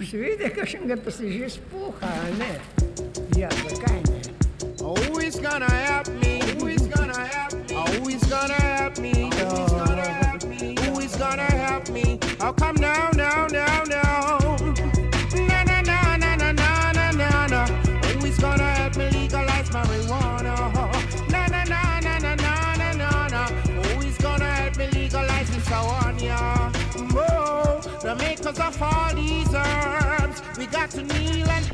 Seveda, kakšnega pa se že spoha, ne? Ja, zakaj ne? Who is gonna help me? Who is gonna help me? Who is gonna help me? Who is gonna help me? Gonna help me? I'll come now, now, now, now. All these herbs, we got to kneel and.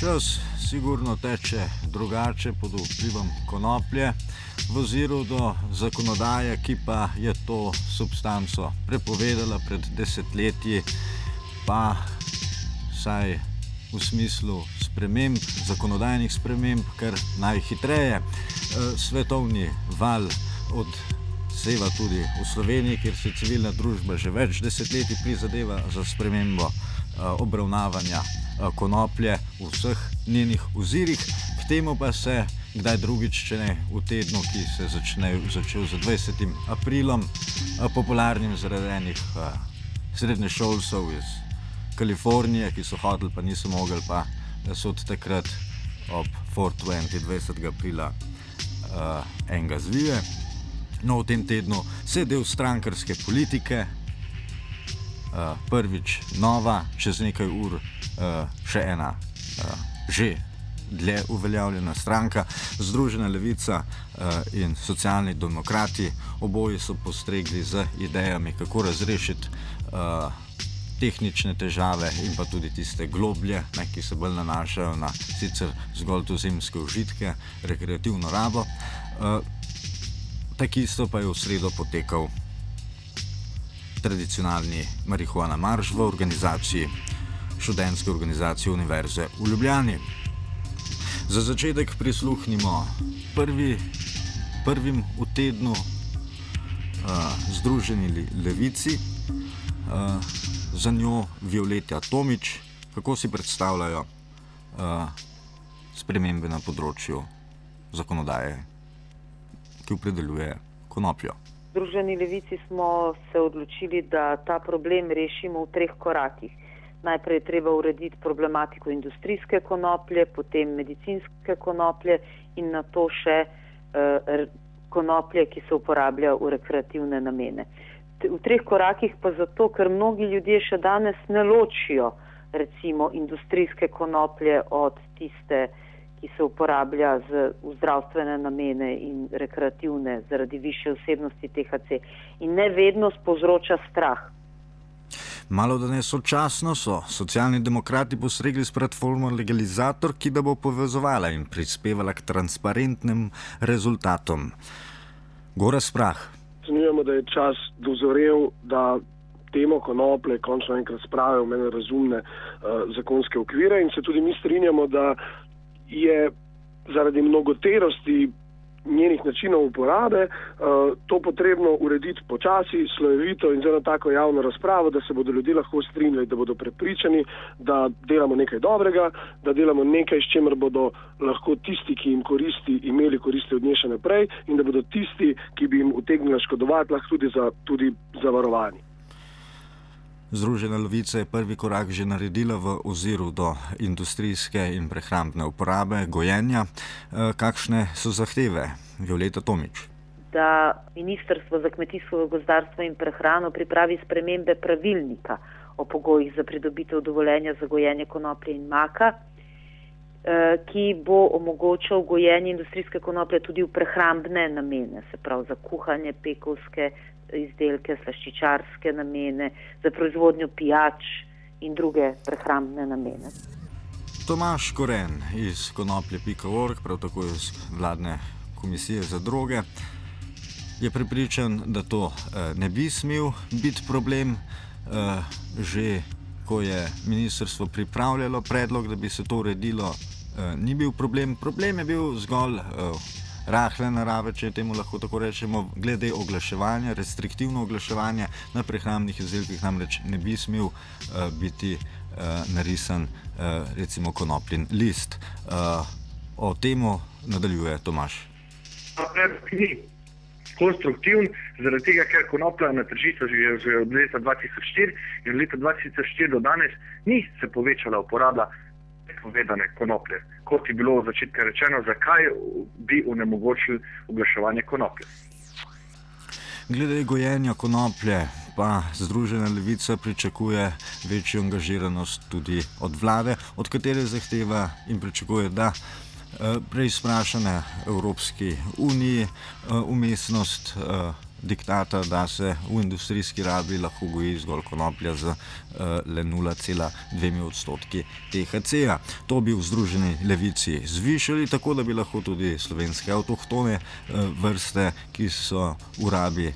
Čas sigurno teče drugače pod vplivom konoplje, v oziru do zakonodaje, ki pa je to substanco prepovedala pred desetletji, pa saj v smislu sprememb, zakonodajnih sprememb, kar najhitreje. Svetovni val odseva tudi v Sloveniji, kjer se civilna družba že več desetletij prizadeva za spremembo obravnavanja konoplje v vseh njenih ozirih, k temu pa se kdaj drugič, če ne v tednu, ki se začne, začel z 20. aprilom, popularnim zaradi enih srednješolcev iz Kalifornije, ki so hodili, pa niso mogli, pa so od takrat ob 420. 20. aprila uh, enega zvije. No, v tem tednu se je del strankarske politike, uh, prvič nova, čez nekaj ur uh, še ena, uh, že dlje uveljavljena stranka, Združena levica uh, in socialni demokrati. Oboji so postregli z idejami, kako razrešiti uh, tehnične težave in pa tudi tiste globlje, ne, ki se bolj nanašajo na sicer zgolj tuzemske užitke, rekreativno rabo. Uh, Tako isto pa je v sredo potekal tradicionalni marihuana marš v organizaciji študentske organizacije Univerze v Ljubljani. Za začetek prisluhnimo prvi, prvim v tednu uh, Združeni levici, uh, za njo Violeta Tomič, kako si predstavljajo uh, spremembe na področju zakonodaje, ki opredeljuje konopljo. Združeni levici smo se odločili, da ta problem rešimo v treh korakih. Najprej je treba urediti problematiko industrijske konoplje, potem medicinske konoplje in na to še eh, konoplje, ki se uporablja v rekreativne namene. V treh korakih pa zato, ker mnogi ljudje še danes ne ločijo recimo industrijske konoplje od tiste, ki se uporablja z, v zdravstvene namene in rekreativne zaradi više vsebnosti THC in ne vedno povzroča strah. Malo da ne sočasno so socialni demokrati posregli s platformo Legalizator, ki da bo povezovala in prispevala k transparentnim rezultatom. Gora sprah. Zanimamo, da je čas dozorel, da temo konople končno enkrat spravijo v mene razumne uh, zakonske okvire in se tudi mi strinjamo, da je zaradi mnogoterosti njenih načinov uporabe uh, to potrebno urediti počasi, slojevito in zelo tako javno razpravo, da se bodo ljudje lahko strinjali, da bodo prepričani, da delamo nekaj dobrega, da delamo nekaj, s čimer bodo lahko tisti, ki jim koristi, imeli koristi od nje še naprej in da bodo tisti, ki bi jim utegnili škodovati, lahko tudi, za, tudi zavarovani. Združena lovica je prvi korak že naredila v oziru do industrijske in prehrambne uporabe, gojenja. Kakšne so zahteve, Violeta Tomič? da Ministrstvo za kmetijstvo, gozdarstvo in prehrano pripravi spremembe pravilnika o pogojih za pridobitev dovoljenja za gojenje konoplje in maka, eh, ki bo omogočal gojenje industrijske konoplje tudi v prehrambne namene, se pravi za kuhanje, pekovske izdelke, slaščičarske namene, za proizvodnjo pijač in druge prehrambne namene. Tomaš Koren iz konoplje.org, prav tako iz vladne komisije za droge, je pripričan, da to eh, ne bi smel biti problem. Eh, že ko je ministrstvo pripravljalo predlog, da bi se to uredilo, eh, ni bil problem. Problem je bil zgolj rahle narave, če temu lahko tako rečemo, glede oglaševanja, restriktivno oglaševanje na prehrambnih izdelkih, namreč ne bi smel eh, biti eh, narisan eh, recimo konopljen list. Eh, o tem nadaljuje Tomaš. Konstruktivn, zaradi tega, ker konoplja na tržišču že, že od leta 2004 in od leta 2004 do danes ni se povečala uporaba povedane konoplje. Kot je bilo v začetku rečeno, zakaj bi onemogočili oglaševanje konoplje. Glede gojenja konoplje, pa Združena levica pričakuje večjo angažiranost tudi od vlade, od katere zahteva in pričakuje, da Eh, preizprašane Evropski uniji eh, umestnost eh, diktata, da se v industrijski rabi lahko goji zgolj konoplja z le 0,2 odstotki THC-ja. To bi v Združeni levici zvišali, tako da bi lahko tudi slovenske avtohtone vrste, ki so v rabi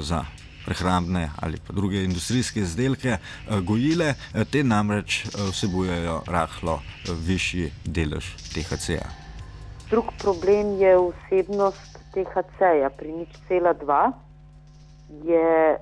za prehrambne ali pa druge industrijske izdelke gojile, te namreč vsebujejo rahlo višji delež THC-ja. Drug problem je vsebnost THC-ja. Pri nič cela dva je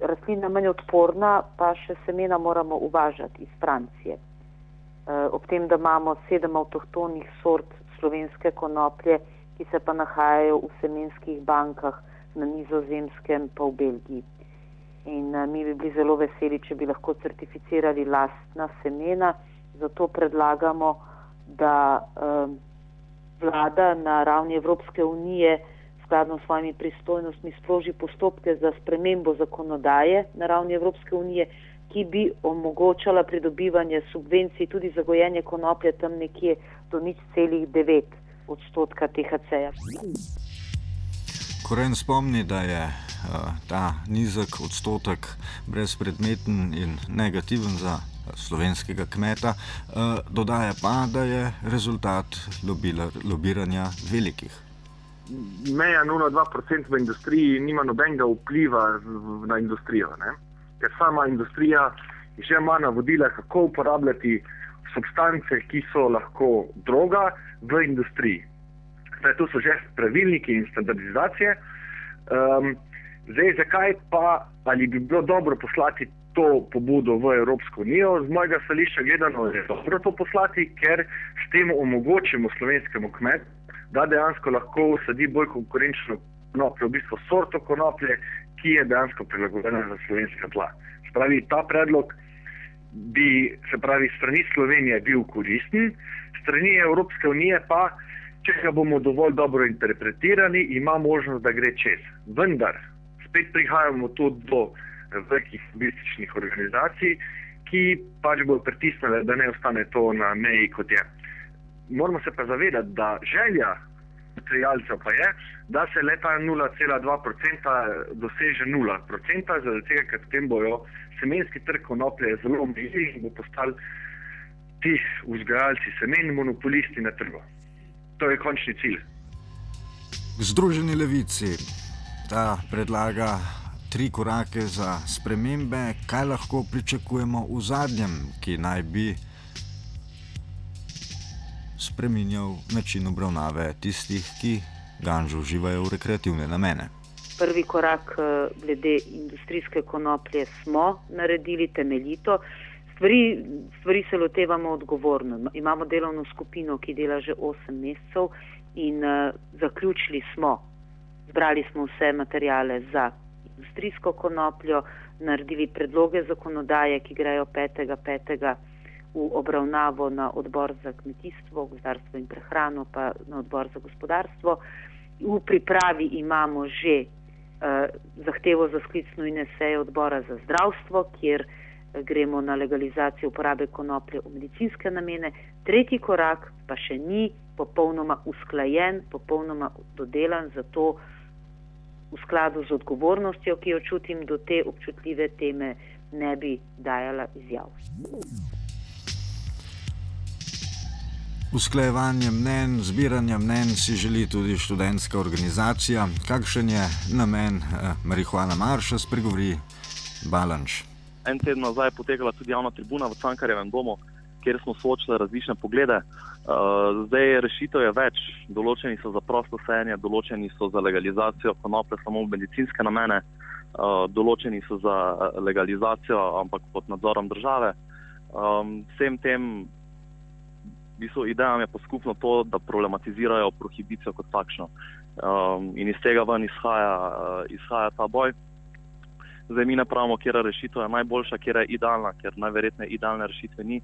rastlina manj odporna, pa še semena moramo uvažati iz Francije. E, ob tem, da imamo sedem avtohtonih sort slovenske konoplje, ki se pa nahajajo v semenskih bankah na nizozemskem, pa v Belgiji. In e, mi bi bili zelo veseli, če bi lahko certificirali lastna semena, zato predlagamo, da um, vlada na ravni Evropske unije skladno s svojimi pristojnostmi sproži postopke za spremembo zakonodaje na ravni Evropske unije, ki bi omogočala pridobivanje subvencij tudi za gojenje konoplje tam nekje do nič celih devet odstotka THC-ja. Koren spomni, da je uh, ta nizek odstotek brezpredmeten in negativen za slovenskega kmeta, eh, dodaja pa, da je rezultat lobiranja velikih. Meja 0,2% v industriji nima nobenega vpliva na industrijo, ne? ker sama industrija že ima navodila, kako uporabljati substance, ki so lahko droga v industriji. Zdaj, tu so že pravilniki in standardizacije. Um, zdaj, zakaj pa ali bi bilo dobro poslati to pobudo v Evropsko unijo. Z mojega stališča gledano je dobro to poslati, ker s tem omogočimo slovenskemu kmetu, da dejansko lahko sadi bolj konkurenčno konopljo, v bistvu sorto konoplje, ki je dejansko prilagojena za slovenska tla. Spravi, ta predlog bi, se pravi, strani Slovenije bil koristen, strani Evropske unije pa, če ga bomo dovolj dobro interpretirali, ima možnost, da gre čez. Vendar, spet prihajamo tudi do velikih lobističnih organizacij, ki pač bodo pritisnile, da ne ostane to na meji, kot je. Moramo se pa zavedati, da želja materialcev pa je, da se leta 0,2% doseže 0%, zaradi tega, ker potem bojo semenski trg konoplje zelo omejili in bo postali ti vzgajalci semen monopolisti na trgu. To je končni cilj. Združeni levici, ta predlaga tri korake za spremembe, kaj lahko pričakujemo v zadnjem, ki naj bi spremenjal način obravnave tistih, ki ganžo uživajo v rekreativne namene. Prvi korak eh, glede industrijske konoplje smo naredili temeljito. Stvari, stvari se lotevamo odgovorno. Imamo delovno skupino, ki dela že 8 mesecev in uh, zaključili smo, zbrali smo vse materijale za industrijsko konopljo, naredili predloge zakonodaje, ki grejo 5.5. v obravnavo na odbor za kmetijstvo, gozdarstvo in prehrano, pa na odbor za gospodarstvo. V pripravi imamo že uh, zahtevo za sklic nujne seje odbora za zdravstvo, kjer uh, gremo na legalizacijo uporabe konoplje v medicinske namene. Tretji korak pa še ni popolnoma usklajen, popolnoma dodelan, zato v skladu z odgovornostjo, ki jo čutim do te občutljive teme, ne bi dajala izjav. Usklajevanje mnen, zbiranje mnen si želi tudi študentska organizacija. Kakšen je namen eh, marihuana marša, spregovori Balanč. En teden nazaj je potekala tudi javna tribuna v Cankarjevem domu, kjer smo soočili različne poglede. Uh, zdaj rešitev je več, določeni so za prosto sejanje, določeni so za legalizacijo konoplje samo v medicinske namene, uh, določeni so za legalizacijo, ampak pod nadzorom države. Um, vsem tem bistvu, idejam je pa skupno to, da problematizirajo prohibicijo kot takšno. Um, in iz tega ven izhaja, uh, izhaja ta boj. Zdaj mi ne pravimo, kje rešitev je najboljša, kje je idealna, ker najverjetneje idealne rešitve ni.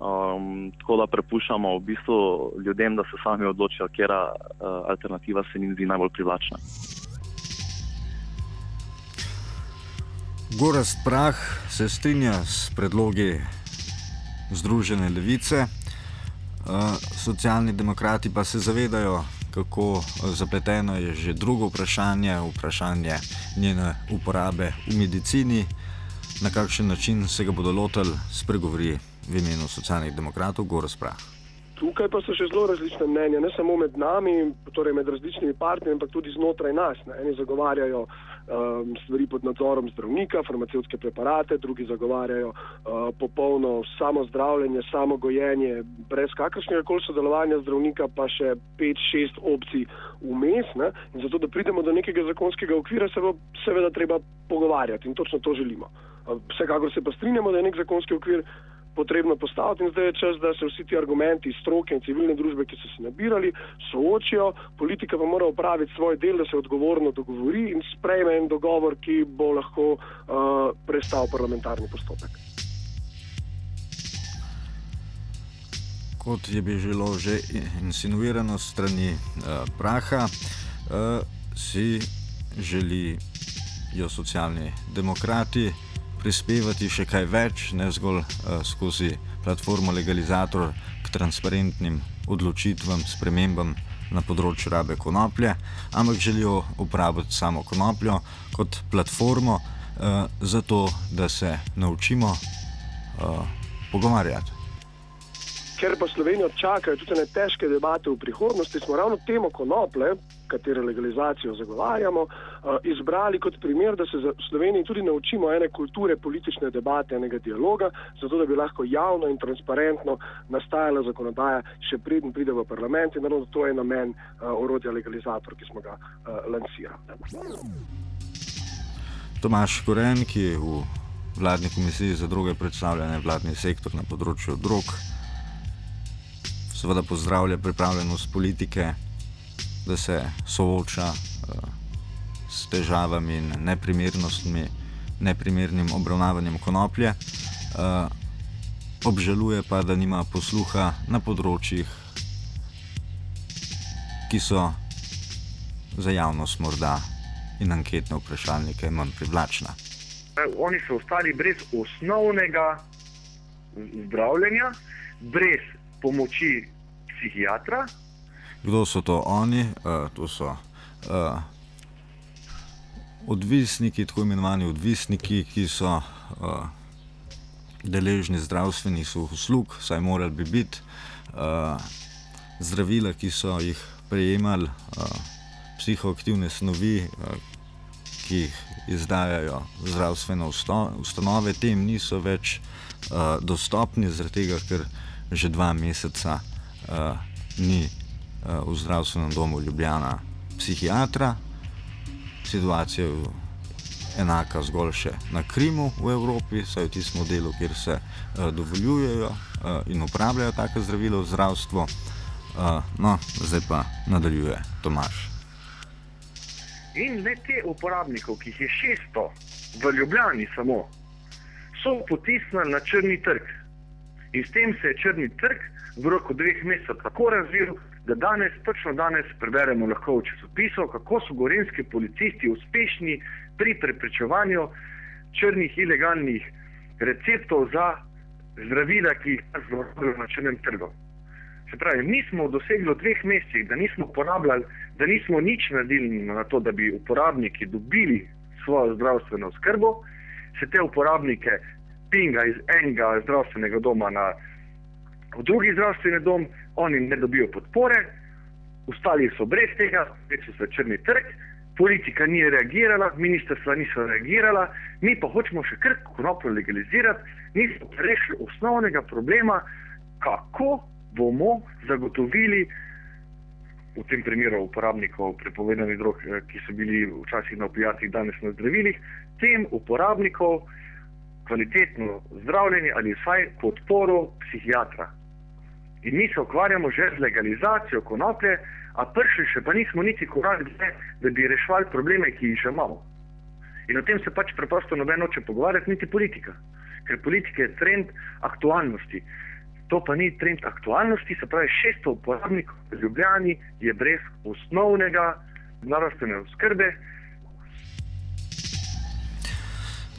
Um, tako da prepuščamo v bistvu ljudem, da se sami odločijo, katera uh, alternativa se jim zdi najbolj privlačna. Gorast Prah se strinja s predlogi Združene levice, socialni demokrati pa se zavedajo, kako zapleteno je že drugo vprašanje, vprašanje njene uporabe v medicini, na kakšen način se ga bodo lotili, spregovori v imenu socialnih demokratov Goras Prah. Tukaj pa so še zelo različne mnenja, ne samo med nami, torej med različnimi partnerji, ampak tudi znotraj nas. Ne. Eni zagovarjajo um, stvari pod nadzorom zdravnika, farmacevtske preparate, drugi zagovarjajo uh, popolno samozdravljenje, samogojenje, brez kakršnega koli sodelovanja zdravnika, pa še pet, šest opcij vmes. Ne. In zato, da pridemo do nekega zakonskega okvira, se bo seveda treba pogovarjati in točno to želimo. Vsekakor se pa strinjamo, da je nek zakonski okvir potrebno postaviti in zdaj je čas, da se vsi ti argumenti stroke in civilne družbe, ki so se nabirali, soočijo, politika pa mora upraviti svoj del, da se odgovorno dogovori in sprejme en dogovor, ki bo lahko uh, prestal parlamentarni postopek. Kot je bilo že insinuirano strani uh, Praha, uh, si želijo socialni demokrati prispevati še kaj več, ne zgolj uh, skozi platformo Legalizator k transparentnim odločitvam, spremembam na področju rabe konoplje, ampak želijo uporabiti samo konopljo kot platformo uh, za to, da se naučimo uh, pogovarjati. Ker pa Slovenijo čakajo tudi ne težke debate v prihodnosti, smo ravno temo konople, katere legalizacijo zagovarjamo, izbrali kot primer, da se v Sloveniji tudi naučimo ene kulture politične debate, enega dialoga, zato da bi lahko javno in transparentno nastajala zakonodaja, še preden pride v parlament in naravno to je namen orodja legalizator, ki smo ga lansirali. Tomaš Koren, ki je v vladni komisiji za druge predstavljene vladni sektor na področju drog, seveda pozdravlja pripravljenost politike, da se sooča uh, s težavami in neprimernostmi, neprimernim obravnavanjem konoplje, uh, obžaluje pa, da nima posluha na področjih, ki so za javnost morda in anketne vprašalnike manj privlačna. Oni so ostali brez osnovnega zdravljenja, brez pomoči psihiatra. Kdo so to oni? Uh, to so uh, odvisniki, tako imenovani odvisniki, ki so uh, deležni zdravstvenih uslug, saj morali bi biti uh, zdravila, ki so jih prejemali, uh, psihoaktivne snovi, uh, ki jih izdajajo zdravstvene ustanove, tem niso več uh, dostopni, zaradi tega, ker že dva meseca uh, ni uh, v zdravstvenem domu Ljubljana psihiatra. Situacija je enaka zgolj še na Krimu v Evropi, saj v tistem delu, kjer se uh, dovoljujejo uh, in uporabljajo take zdravila v zdravstvu. Uh, no, zdaj pa nadaljuje Tomaš. In le te uporabnikov, ki jih je 600 v Ljubljani samo, so potisnili na črni trg. In s tem se je črni trg v roku dveh mesecev tako razvil, da danes, točno danes, preberemo lahko v časopisu, kako so gorenski policisti uspešni pri preprečevanju črnih ilegalnih receptov za zdravila, ki jih zlorabljajo na črnem trgu. Se pravi, mi smo dosegli v dveh mesecih, da nismo uporabljali, da nismo nič naredili na to, da bi uporabniki dobili svojo zdravstveno skrbo, se te uporabnike pinga iz enega zdravstvenega doma na drugi zdravstveni dom, oni ne dobijo podpore, ostali so brez tega, spet so se črni trg, politika ni reagirala, ministrstva niso reagirala, mi pa hočemo še kar konopljo legalizirati, nismo rešili osnovnega problema, kako bomo zagotovili v tem primeru uporabnikov prepovedanih drog, eh, ki so bili včasih na opijatih, danes na zdravilih, tem uporabnikov kvalitetno zdravljenje ali vsaj podporo psihiatra. In mi se ukvarjamo že z legalizacijo konoplje, a prši še pa nismo niti korak dlje, da bi reševali probleme, ki jih že imamo. In o tem se pač preprosto noben oče pogovarjati, niti politika. Ker politika je trend aktualnosti. To pa ni trend aktualnosti, se pravi, 600 uporabnikov v Ljubljani je brez osnovnega zdravstvene oskrbe,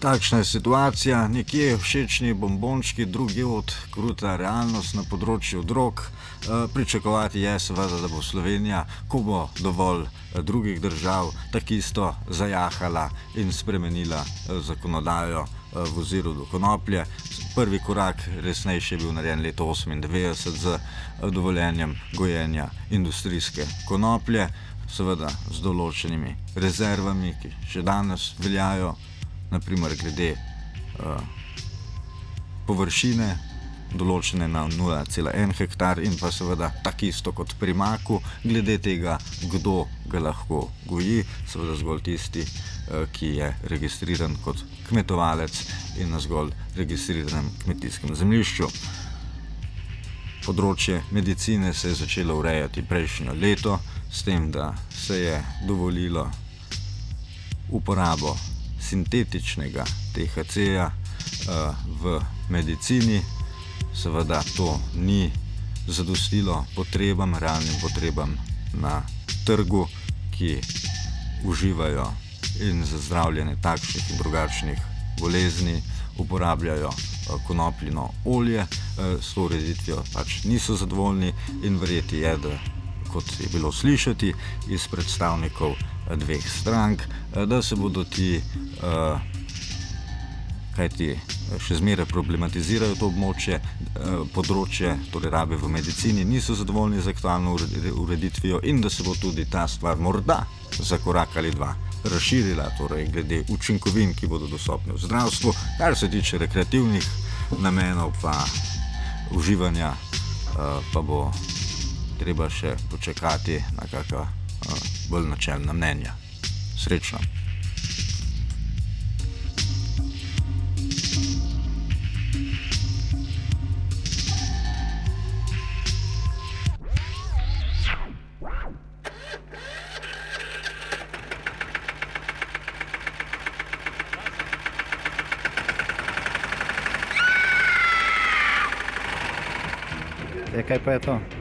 Takšna je situacija, nekje všečni bombončki, drugi od kruta realnost na področju drog. E, pričakovati je seveda, da bo Slovenija, ko bo dovolj e, drugih držav, tako isto zajahala in spremenila e, zakonodajo v oziru do konoplje. Prvi korak resnejši je bil narejen leta 1998 z dovoljenjem gojenja industrijske konoplje, seveda z določenimi rezervami, ki še danes veljajo naprimer glede uh, površine, določene na 0,1 hektar, in pa seveda tako isto kot pri maku, glede tega, kdo ga lahko goji, seveda zgolj tisti, uh, ki je registriran kot kmetovalec in na zgolj registriranem kmetijskem zemljišču. Področje medicine se je začelo urejati prejšnjo leto, s tem, da se je dovolilo uporabo sintetičnega THC-ja uh, v medicini. Seveda to ni zadostilo potrebam, realnim potrebam na trgu, ki uživajo in za zdravljenje takšnih in drugačnih bolezni uporabljajo uh, konopljino olje, uh, s to ureditvijo pač niso zadovoljni in verjeti je, da kot je bilo slišati iz predstavnikov dveh strank, da se bodo ti, uh, kaj ti še zmeraj problematizirajo to območje, področje, torej rabe v medicini, niso zadovoljni z aktualno ureditvijo in da se bo tudi ta stvar morda za korak ali dva razširila, torej glede učinkovin, ki bodo dostopne v zdravstvu, kar se tiče rekreativnih namenov, pa uživanja, pa bo treba še počakati na kakšno uh, bolj načelna mnenja. Srečno. E, kaj pa je to?